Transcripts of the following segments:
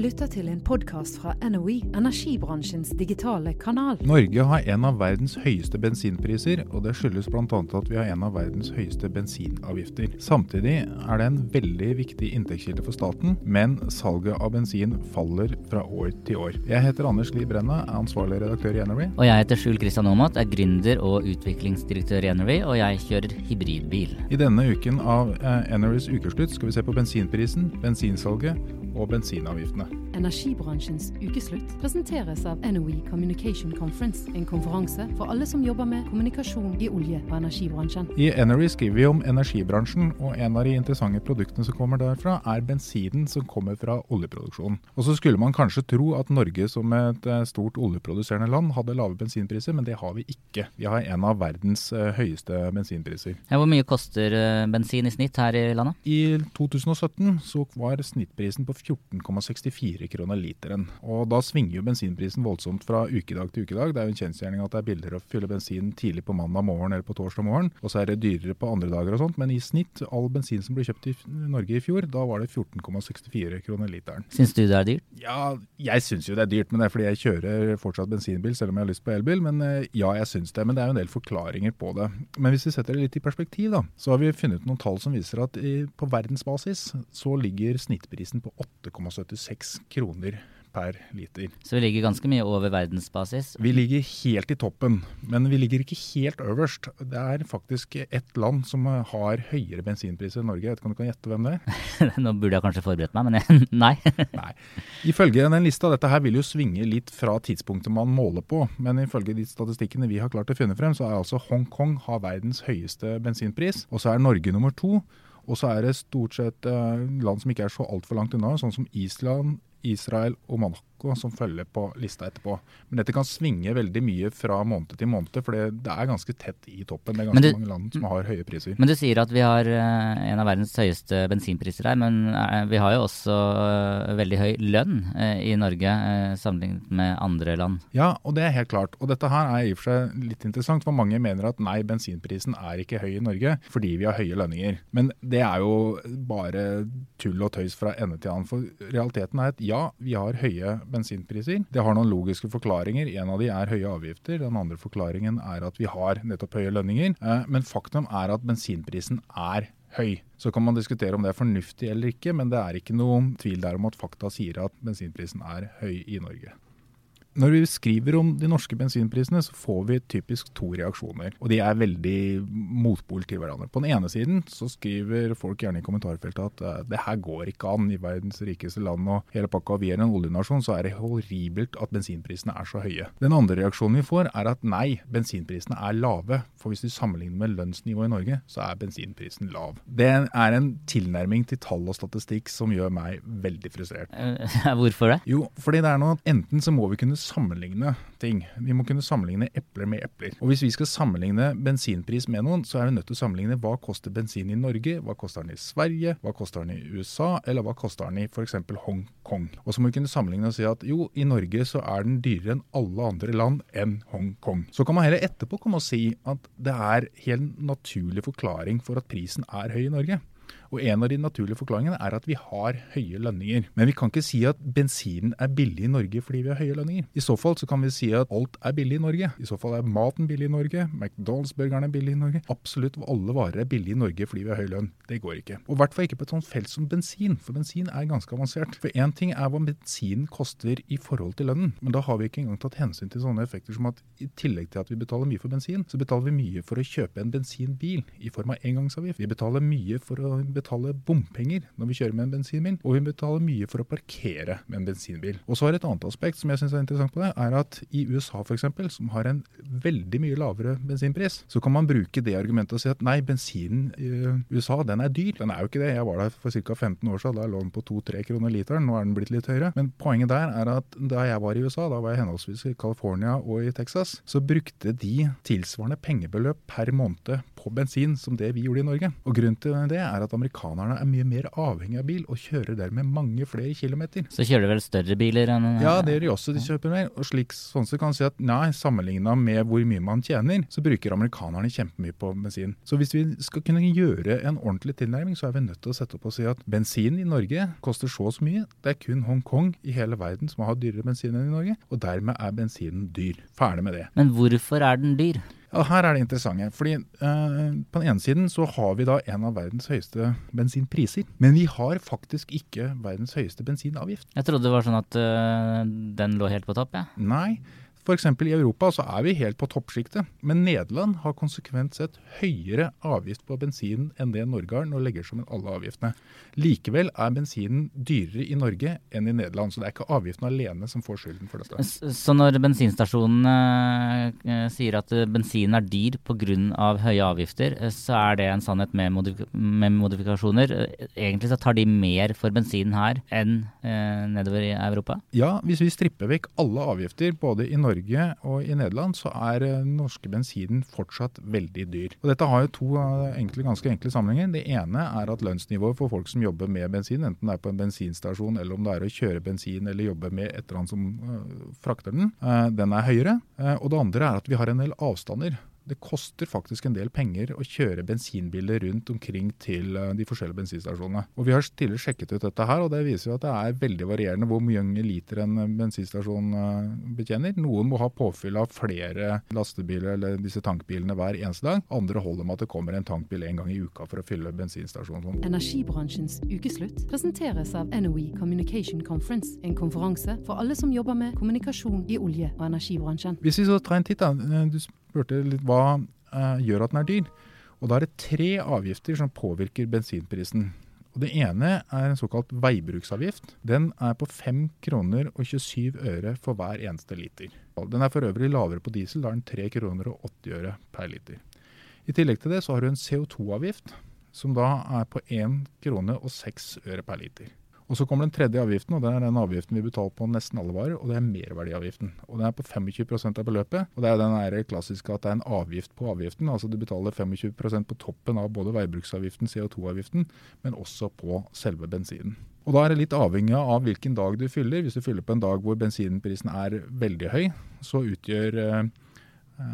lytter til en podkast fra NOE, energibransjens digitale kanal. Norge har en av verdens høyeste bensinpriser, og det skyldes bl.a. at vi har en av verdens høyeste bensinavgifter. Samtidig er det en veldig viktig inntektskilde for staten, men salget av bensin faller fra år til år. Jeg heter Anders Li Brenna, er ansvarlig redaktør i NRV. Og jeg heter Skjul Kristian Aamodt, er gründer og utviklingsdirektør i NRV, og jeg kjører hybridbil. I denne uken av eh, ukeslutt skal vi se på bensinprisen, bensinsalget og bensinavgiftene. Energibransjens ukeslutt presenteres av NOE Communication Conference, en konferanse for alle som jobber med kommunikasjon i olje- og energibransjen. I Energy skriver vi om energibransjen, og en av de interessante produktene som kommer derfra, er bensinen som kommer fra oljeproduksjonen. Og så skulle man kanskje tro at Norge som et eh, stort oljeproduserende land hadde lave bensinpriser, men det har vi ikke. Vi har en av verdens eh, høyeste bensinpriser. Ja, hvor mye koster eh, bensin i snitt her i landet? I 2017 så var snittprisen på 14,64 kroner literen. Og da svinger jo bensinprisen voldsomt fra ukedag til ukedag. Det er jo en kjensgjerning at det er billigere å fylle bensin tidlig på mandag morgen eller på torsdag morgen, og så er det dyrere på andre dager og sånt. Men i snitt, all bensin som ble kjøpt i Norge i fjor, da var det 14,64 kroner literen. Syns du det er dyrt? Ja, jeg syns jo det er dyrt, men det er fordi jeg kjører fortsatt bensinbil, selv om jeg har lyst på elbil. Men eh, ja, jeg syns det. Men det er jo en del forklaringer på det. Men hvis vi setter det litt i perspektiv, da, så har vi funnet noen tall som viser at i, på verdensbasis så ligger snittprisen på 8,76 kroner per liter. Så vi ligger ganske mye over verdensbasis. Vi ligger helt i toppen, men vi ligger ikke helt øverst. Det er faktisk ett land som har høyere bensinpriser enn Norge. Jeg vet ikke om du kan gjette hvem det er? Nå burde jeg kanskje forberedt meg, men jeg, nei. Nei. Ifølge den lista, dette her vil jo svinge litt fra tidspunktet man måler på, men ifølge de statistikkene vi har klart å finne frem, så er altså Hongkong har verdens høyeste bensinpris, og så er Norge nummer to. Og så er det stort sett uh, land som ikke er så altfor langt unna, sånn som Island, Israel og Monaco som følger på lista etterpå. Men dette kan svinge veldig mye fra måned til måned, for det er ganske tett i toppen. Det er ganske du, mange land som har høye priser. Men du sier at vi har uh, en av verdens høyeste bensinpriser her, men uh, vi har jo også uh, veldig høy lønn i Norge sammenlignet med andre land. Ja, og det er helt klart. Og dette her er i og for seg litt interessant, for mange mener at nei, bensinprisen er ikke høy i Norge fordi vi har høye lønninger. Men det er jo bare tull og tøys fra ende til annen. For realiteten er at ja, vi har høye bensinpriser. Det har noen logiske forklaringer. En av de er høye avgifter. Den andre forklaringen er at vi har nettopp høye lønninger. Men faktum er at bensinprisen er høy. Så kan man diskutere om det er fornuftig eller ikke, men det er ikke noen tvil der om at fakta sier at bensinprisen er høy i Norge. Når vi skriver om de norske bensinprisene, så får vi typisk to reaksjoner. Og de er veldig motpol til hverandre. På den ene siden så skriver folk gjerne i kommentarfeltet at uh, det her går ikke an i verdens rikeste land og hele pakka. Vi er en oljenasjon, så er det horribelt at bensinprisene er så høye. Den andre reaksjonen vi får er at nei, bensinprisene er lave. For hvis vi sammenligner med lønnsnivået i Norge, så er bensinprisen lav. Det er en tilnærming til tall og statistikk som gjør meg veldig frustrert. Hvorfor det? Jo, fordi det er noe enten så må vi kunne sammenligne ting. Vi må kunne sammenligne epler med epler. Og hvis vi skal sammenligne bensinpris med noen, så er vi nødt til å sammenligne hva koster bensin i Norge, hva koster den i Sverige, hva koster den i USA, eller hva koster den i f.eks. Hongkong. Og så må vi kunne sammenligne og si at jo, i Norge så er den dyrere enn alle andre land enn Hongkong. Så kan man heller etterpå komme og si at det er helt naturlig forklaring for at prisen er høy i Norge. Og En av de naturlige forklaringene er at vi har høye lønninger. Men vi kan ikke si at bensinen er billig i Norge fordi vi har høye lønninger. I så fall så kan vi si at alt er billig i Norge. I så fall er maten billig i Norge, McDonald's-burgeren er billig i Norge. Absolutt alle varer er billige i Norge fordi vi har høy lønn. Det går ikke. Og i hvert fall ikke på et sånt felt som bensin, for bensin er ganske avansert. For én ting er hva bensinen koster i forhold til lønnen, men da har vi ikke engang tatt hensyn til sånne effekter som at i tillegg til at vi betaler mye for bensin, så betaler vi mye for å kjøpe en bensinbil i form av engangsavgift. Vi betaler mye for å betale bompenger når vi kjører med en bensinbil, og vi betaler mye for å parkere med en bensinbil. Og så er et annet aspekt som jeg synes er interessant på det, er at i USA f.eks., som har en veldig mye lavere bensinpris, så kan man bruke det argumentet og si at nei, bensinen i USA den er dyr. Den er jo ikke det. Jeg var der for ca. 15 år siden, da lå den på 2-3 kroner literen. Nå er den blitt litt høyere. Men poenget der er at da jeg var i USA, da var jeg henholdsvis i California og i Texas, så brukte de tilsvarende pengebeløp per måned på bensin som det vi gjorde i Norge. Og grunnen til det er at er mye mer avhengig av bil og kjører dermed mange flere kilometer. Så kjører de vel større biler enn Ja, det gjør de også. De kjøper mer. Og slik sånn så kan man si at nei, sammenligna med hvor mye man tjener, så bruker amerikanerne kjempemye på bensin. Så hvis vi skal kunne gjøre en ordentlig tilnærming, så er vi nødt til å sette opp og si at bensin i Norge koster så og så mye. Det er kun Hongkong i hele verden som har dyrere bensin enn i Norge, og dermed er bensinen dyr. Ferdig med det. Men hvorfor er den dyr? Ja, Her er det interessante. fordi eh, På den ene siden så har vi da en av verdens høyeste bensinpriser. Men vi har faktisk ikke verdens høyeste bensinavgift. Jeg trodde det var sånn at øh, den lå helt på topp, jeg. Ja. Nei. F.eks. i Europa så er vi helt på toppsjiktet. Men Nederland har konsekvent sett høyere avgift på bensinen enn det Norge har, når det legger sammen alle avgiftene. Likevel er bensinen dyrere i Norge enn i Nederland. Så det er ikke avgiften alene som får skylden for dette. Så når bensinstasjonene uh, sier at bensinen er dyr pga. høye avgifter, så er det en sannhet med, modif med, modifikasjoner. Egentlig så tar de mer for bensinen her enn nedover i Europa? Ja, hvis vi stripper vekk alle avgifter både i Norge Norge og i Nederland så er den eh, norske bensinen fortsatt veldig dyr. Og Dette har jo to eh, enkle, ganske enkle sammenhenger. Det ene er at lønnsnivået for folk som jobber med bensin, enten det er på en bensinstasjon eller om det er å kjøre bensin eller jobbe med et eller annet som uh, frakter den, den er høyere. Og det andre er at vi har en del avstander det koster faktisk en del penger å kjøre bensinbiler rundt omkring til eh, de forskjellige bensinstasjonene. Og Vi har tidligere sjekket ut dette her, og det viser jo at det er veldig varierende hvor mange liter en bensinstasjon eh, betjener. Noen må ha påfyll av flere lastebiler eller disse tankbilene hver eneste dag. Andre holder med at det kommer en tankbil en gang i uka for å fylle bensinstasjonen. Energibransjens ukeslutt presenteres av NOE Communication Conference, en konferanse for alle som jobber med kommunikasjon i olje- og energibransjen. Hvis vi så tar en titt, da. Eh, du spurte litt hva uh, gjør at den er dyr. Og Da er det tre avgifter som påvirker bensinprisen. Og Det ene er en såkalt veibruksavgift. Den er på 5 kroner og 27 øre for hver eneste liter. Den er for øvrig lavere på diesel, da er den 3 kroner og 80 øre per liter. I tillegg til det så har du en CO2-avgift, som da er på 1 krone og 6 øre per liter. Og Så kommer den tredje avgiften, og det er den avgiften vi betaler på nesten alle varer, og det er merverdiavgiften. Og Den er på 25 av beløpet. og Det er den klassiske at det er en avgift på avgiften. altså Du betaler 25% på toppen av både veibruksavgiften, CO2-avgiften, men også på selve bensinen. Og Da er det litt avhengig av hvilken dag du fyller. Hvis du fyller på en dag hvor bensinprisen er veldig høy, så utgjør eh,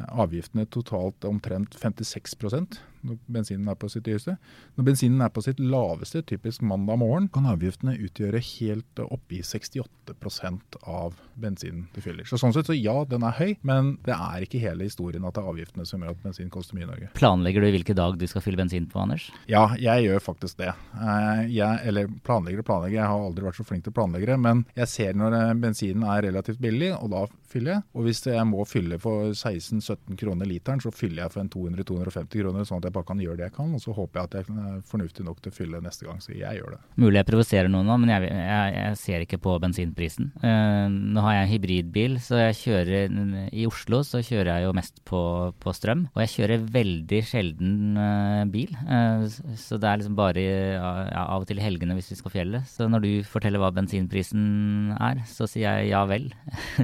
avgiftene totalt omtrent 56 når bensinen er på sitt høyeste. Når bensinen er på sitt laveste, typisk mandag morgen, kan avgiftene utgjøre helt oppe i 68% av bensinen du fyller. Så sånn sett så ja, den er høy, men det er ikke hele historien at det er avgiftene som gjør at bensin koster mye i Norge. Planlegger du hvilke dag du skal fylle bensin på, Anders? Ja, jeg gjør faktisk det. Eh, jeg, eller planlegger og planlegger, jeg har aldri vært så flink til å planlegge men jeg ser når eh, bensinen er relativt billig, og da fyller jeg. Og hvis jeg må fylle for 16-17 kroner literen, så fyller jeg for en 200-250 kroner, sånn at jeg bare kan gjøre det jeg kan. Og så håper jeg at jeg er fornuftig nok til å fylle neste gang, så jeg gjør det. Mulig jeg provoserer noen nå, men jeg, jeg, jeg, ser ikke på bensinprisen. Uh, nå har jeg en hybridbil, så jeg kjører i Oslo så kjører jeg jo mest på, på strøm. Og jeg kjører veldig sjelden uh, bil, uh, så det er liksom bare ja, av og til helgene hvis vi skal fjellet. Så når du forteller hva bensinprisen er, så sier jeg ja vel.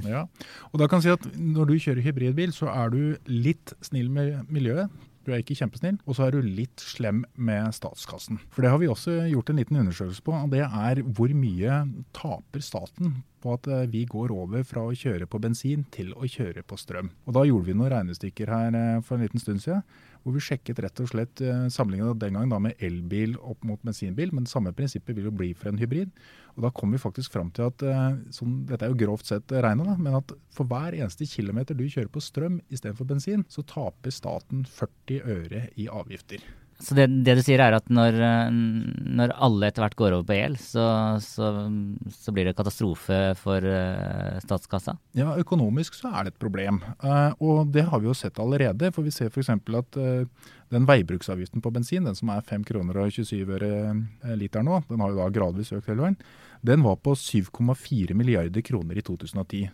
ja, og da kan jeg si at Når du kjører hybridbil, så er du litt snill med miljøet. Du er ikke kjempesnill. Og så er du litt slem med statskassen. For det har vi også gjort en liten undersøkelse på. og Det er hvor mye taper staten på at eh, vi går over fra å kjøre på bensin til å kjøre på strøm. Og Da gjorde vi noen regnestykker her eh, for en liten stund siden hvor vi sjekket rett og slett uh, sammenlignet den gang da med elbil opp mot bensinbil. Men samme prinsippet vil jo bli for en hybrid. Og Da kom vi faktisk fram til at uh, sånn, dette er jo grovt sett regnet, men at for hver eneste kilometer du kjører på strøm istedenfor bensin, så taper staten 40 øre i avgifter. Så det, det, du sier er at når, når alle etter hvert går over på el, så, så, så blir det katastrofe for uh, statskassa? Ja, økonomisk så er det et problem. Uh, og det har vi jo sett allerede. For vi ser f.eks. at uh, den veibruksavgiften på bensin, den som er 5 kroner og 27 øre liter nå, den har jo da gradvis økt hele veien, den var på 7,4 milliarder kroner i 2010.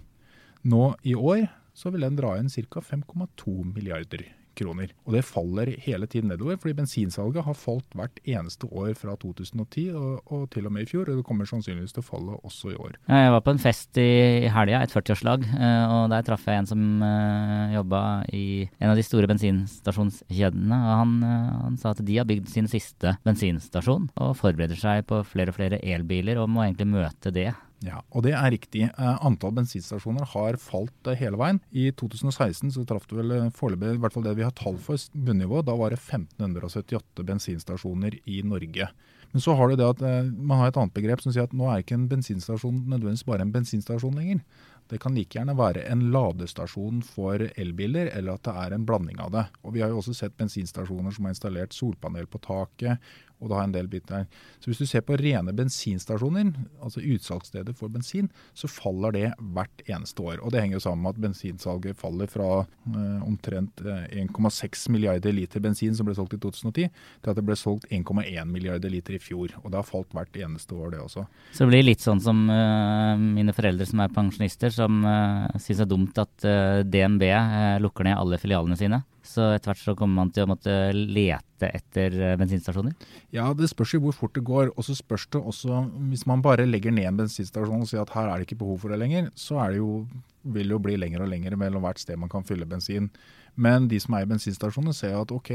Nå i år så vil den dra inn ca. 5,2 milliarder kroner. Og det faller hele tiden nedover, fordi bensinsalget har falt hvert eneste år fra 2010 og, og til og med i fjor. Og det kommer sannsynligvis til å falle også i år. Jeg var på en fest i helga, et 40-årslag, eh, og der traff jeg en som uh, jobba i en av de store bensinstasjonskjedene. og han, han sa at de har bygd sin siste bensinstasjon og forbereder seg på flere og flere elbiler og må egentlig møte det ja, og det er riktig. Eh, antall bensinstasjoner har falt eh, hele veien. I 2016 så traff det vel eh, foreløpig, i hvert fall det vi har tall for bunnivå, da var det 1578 bensinstasjoner i Norge. Men så har du det at man har et annet begrep som sier at nå er ikke en bensinstasjon nødvendigvis bare en bensinstasjon lenger. Det kan like gjerne være en ladestasjon for elbiler, eller at det er en blanding av det. Og Vi har jo også sett bensinstasjoner som har installert solpanel på taket, og da har en del biter der. Så hvis du ser på rene bensinstasjoner, altså utsalgssteder for bensin, så faller det hvert eneste år. Og det henger jo sammen med at bensinsalget faller fra eh, omtrent 1,6 eh, milliarder liter bensin som ble solgt i 2010, til at det ble solgt 1,1 milliarder liter i fjor. Og det har falt hvert eneste år, det også. Så det blir litt sånn som uh, mine foreldre som er pensjonister, som uh, syns det er dumt at uh, DNB uh, lukker ned alle filialene sine? Så etter hvert så kommer man til å måtte lete etter eh, bensinstasjoner? Ja, det spørs jo hvor fort det går. Og så spørs det også, hvis man bare legger ned en bensinstasjon og sier at her er det ikke behov for det lenger, så det jo, vil det jo bli lenger og lenger mellom hvert sted man kan fylle bensin. Men de som eier bensinstasjoner ser at ok,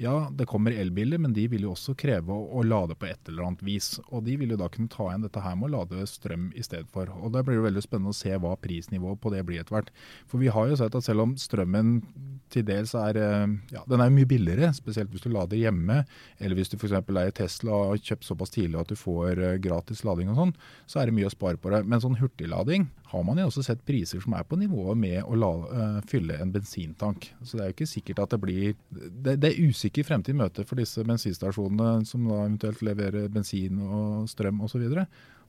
ja, det kommer elbiler, men de vil jo også kreve å, å, lade på et eller annet vis. Og de vil jo da kunne ta igjen dette her med å lade strøm i stedet for. Og der blir det veldig spennende å se hva prisnivået på det blir etter hvert. For vi har jo sett at selv om strømmen til dels er eh, ja, den er mye billigere, spesielt hvis du lader hjemme, eller hvis du f.eks. eier Tesla og kjøpt såpass tidlig at du får eh, gratis lading og sånn, så er det mye å spare på det. Men sånn hurtiglading har man jo også sett priser som er på nivået med å la, uh, fylle en bensintank. Så det er jo ikke sikkert at det blir Det, det er usikker fremtid møte for disse bensinstasjonene som da eventuelt leverer bensin og strøm osv.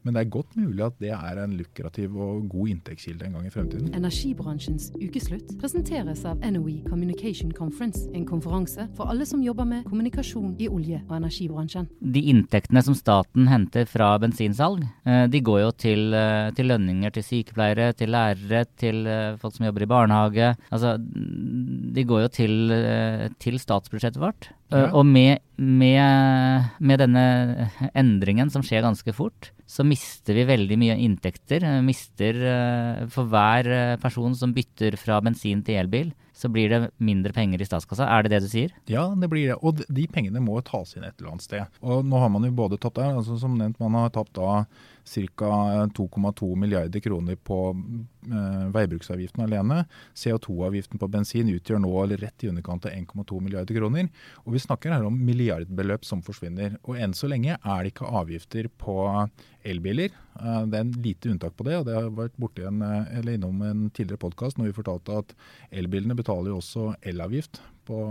Men det er godt mulig at det er en lukrativ og god inntektskilde en gang i fremtiden. Energibransjens ukeslutt presenteres av NOE Communication Conference, en konferanse for alle som jobber med kommunikasjon i olje- og energibransjen. De inntektene som staten henter fra bensinsalg, eh, de går jo til, eh, til lønninger til sykepleiere, til lærere, til eh, folk som jobber i barnehage. Altså, de går jo til, til statsbudsjettet vårt. Ja. Og med, med, med denne endringen som skjer ganske fort, så mister vi veldig mye inntekter. Mister uh, For hver person som bytter fra bensin til elbil, så blir det mindre penger i statskassa. Er det det du sier? Ja, det blir det. Og de pengene må tas inn et eller annet sted. Og nå har man jo både tatt der, altså som nevnt, man har tapt da ca. 2,2 milliarder kroner på eh, veibruksavgiften alene. CO2-avgiften på bensin utgjør nå rett i underkant av 1,2 milliarder kroner. Og vi snakker her om milliardbeløp som forsvinner. Og enn så lenge er det ikke avgifter på elbiler. Eh, det er en lite unntak på det. og Det har vært borti en, eh, eller innom en tidligere podkast når vi fortalte at elbilene betaler jo også elavgift på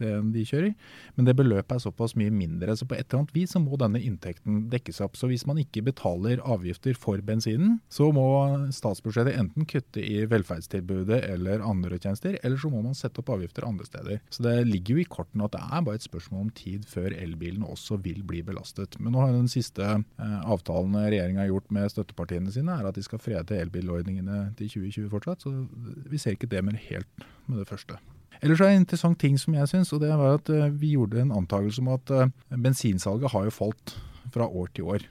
det de kjører. Men det beløpet er såpass mye mindre, så på et eller annet vis så må denne inntekten dekkes opp. Så hvis man ikke betaler avgifter for bensinen, så må statsbudsjettet enten kutte i velferdstilbudet eller andre tjenester, eller så må man sette opp avgifter andre steder. Så det ligger jo i kortene at det er bare et spørsmål om tid før elbilen også vil bli belastet. Men nå har den siste eh, avtalen regjeringa har gjort med støttepartiene sine, er at de skal frede elbilordningene til 2020 fortsatt. Så vi ser ikke det med helt med det første. Ellers er det en interessant ting som jeg syns, og det var at eh, vi gjorde en antakelse om at eh, bensinsalget har jo falt fra år til år.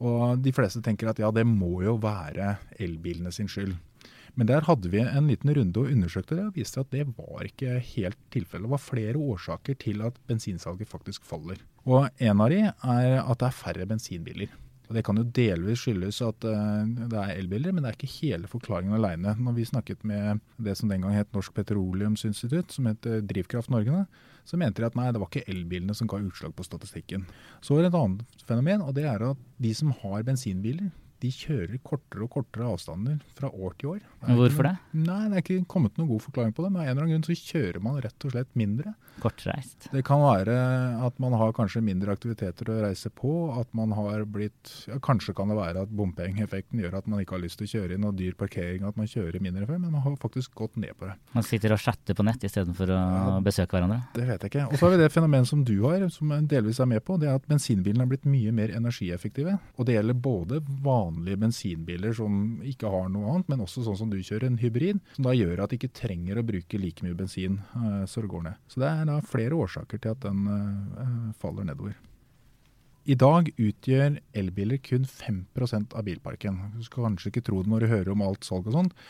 Og de fleste tenker at ja, det må jo være elbilene sin skyld. Men der hadde vi en liten runde og undersøkte det, og viste at det var ikke helt tilfellet. Det var flere årsaker til at bensinsalget faktisk faller. Og en av de er at det er færre bensinbiler. Og Det kan jo delvis skyldes at uh, det er elbiler, men det er ikke hele forklaringen alene. Når vi snakket med det som den gang het Norsk Petroleumsinstitutt, som het Drivkraft Norge, så mente de at nei, det var ikke elbilene som ga utslag på statistikken. Så er det et annet fenomen, og det er at de som har bensinbiler, de kjører kortere og kortere avstander fra år til år. Det Hvorfor det? Nei, Det er ikke kommet noen god forklaring på det. Men av en eller annen grunn så kjører man rett og slett mindre. Kortreist. Det kan være at man har kanskje mindre aktiviteter å reise på. At man har blitt ja, Kanskje kan det være at bompengeeffekten gjør at man ikke har lyst til å kjøre inn og dyr parkering, at man kjører mindre før. Men man har faktisk gått ned på det. Man sitter og chatter på nett istedenfor å ja, besøke hverandre? Det vet jeg ikke. Og så har vi det fenomenet som du har, som delvis er med på. Det er at bensinbilene har blitt mye mer energieffektive. Og det gjelder både vanlige vanlige bensinbiler som ikke har noe annet, men også sånn som du kjører, en hybrid. Som da gjør at de ikke trenger å bruke like mye bensin uh, så det går ned. Så det er da flere årsaker til at den uh, faller nedover. I dag utgjør elbiler kun 5% av bilparken. Du skal kanskje ikke tro det når du hører om alt salg og sånt,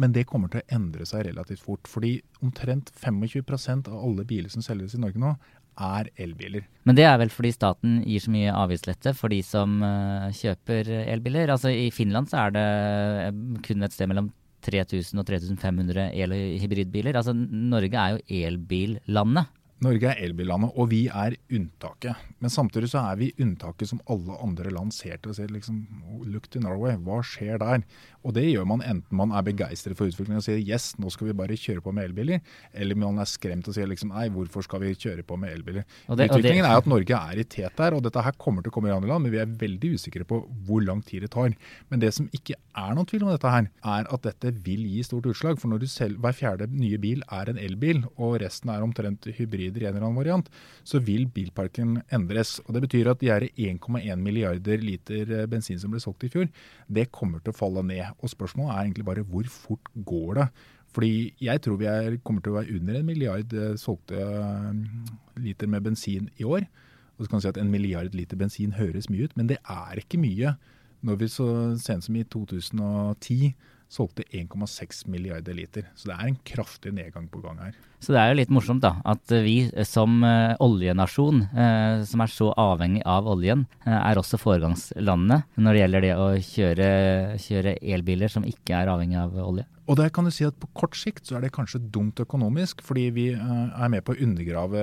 men det kommer til å endre seg relativt fort. Fordi omtrent 25% av alle biler som selges i Norge nå, er elbiler. Men det er vel fordi staten gir så mye avgiftslette for de som uh, kjøper elbiler? Altså I Finland så er det eh, kun et sted mellom 3000 og 3500 el- og hybridbiler. Altså Norge er jo elbillandet. Norge er elbillandet, og vi er unntaket. Men samtidig så er vi unntaket som alle andre land ser til og ser liksom Look to Norway, hva skjer der? Og det gjør man enten man er begeistret for utviklingen og sier yes, nå skal vi bare kjøre på med elbiler, eller man er skremt og sier liksom nei, hvorfor skal vi kjøre på med elbiler? Det- og det- Utviklingen er at Norge er i tet der, og dette her kommer til å komme i andre land, men vi er veldig usikre på hvor lang tid det tar. Men det som ikke er noen tvil om dette her, er at dette vil gi stort utslag. For når du selv, hver fjerde nye bil er en elbil, og resten er omtrent hybrider i en eller annen variant, så vil bilparken endres. Og Det betyr at de her 1,1 milliarder liter eh, bensin som ble solgt i fjor, det kommer til å falle ned. Og spørsmålet er egentlig bare hvor fort går det? Fordi jeg tror vi er, kommer til å være under en milliard eh, solgte eh, liter med bensin i år. Og så kan du si at En milliard liter bensin høres mye ut, men det er ikke mye. Når vi så sent som i 2010 solgte 1,6 milliarder liter. Så det er en kraftig nedgang på gang her. Så det er jo litt morsomt da, at vi som eh, oljenasjon, eh, som er så avhengig av oljen, eh, er også foregangslandet når det gjelder det å kjøre, kjøre elbiler som ikke er avhengig av olje. Og der kan du si at På kort sikt så er det kanskje dumt økonomisk, fordi vi er med på å undergrave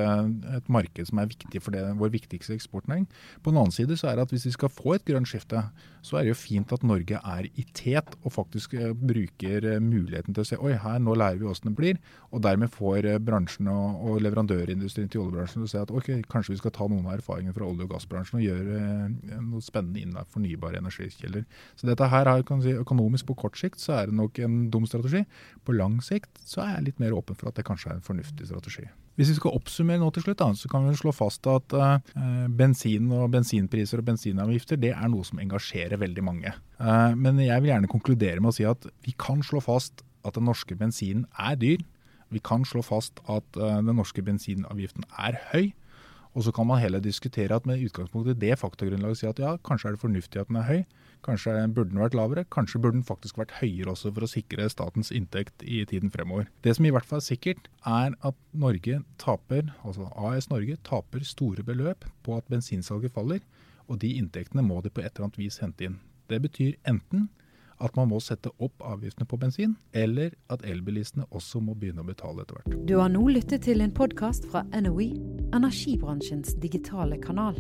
et marked som er viktig for det, vår viktigste eksportnæring. På den annen side så er det at hvis vi skal få et grønt skifte, så er det jo fint at Norge er i tet og faktisk bruker muligheten til å se oi, her nå lærer vi åssen det blir. Og dermed får eh, bransjen og, og leverandørindustrien til oljebransjen og se at ok, kanskje vi skal ta noen av erfaringene fra olje- og gassbransjen og gjøre eh, noe spennende innen fornybare energikilder. Så dette her er si, økonomisk på kort sikt så er det nok en dum strategi. På lang sikt så er jeg litt mer åpen for at det kanskje er en fornuftig strategi. Hvis vi skal oppsummere nå til slutt, da, så kan vi slå fast at eh, bensin og bensinpriser og bensinavgifter det er noe som engasjerer veldig mange. Eh, men jeg vil gjerne konkludere med å si at vi kan slå fast at den norske bensinen er dyr. Vi kan slå fast at eh, den norske bensinavgiften er høy. Og så kan man heller diskutere at med utgangspunkt i det faktagrunnlaget si at ja, kanskje er det fornuftig at den er høy. Kanskje burde den vært lavere. Kanskje burde den faktisk vært høyere også for å sikre statens inntekt i tiden fremover. Det som i hvert fall er sikkert, er at Norge taper, altså AS Norge taper store beløp på at bensinsalget faller. Og de inntektene må de på et eller annet vis hente inn. Det betyr enten at man må sette opp avgiftene på bensin, eller at elbilistene også må begynne å betale etter hvert. Du har nå lyttet til en podkast fra NOE, energibransjens digitale kanal.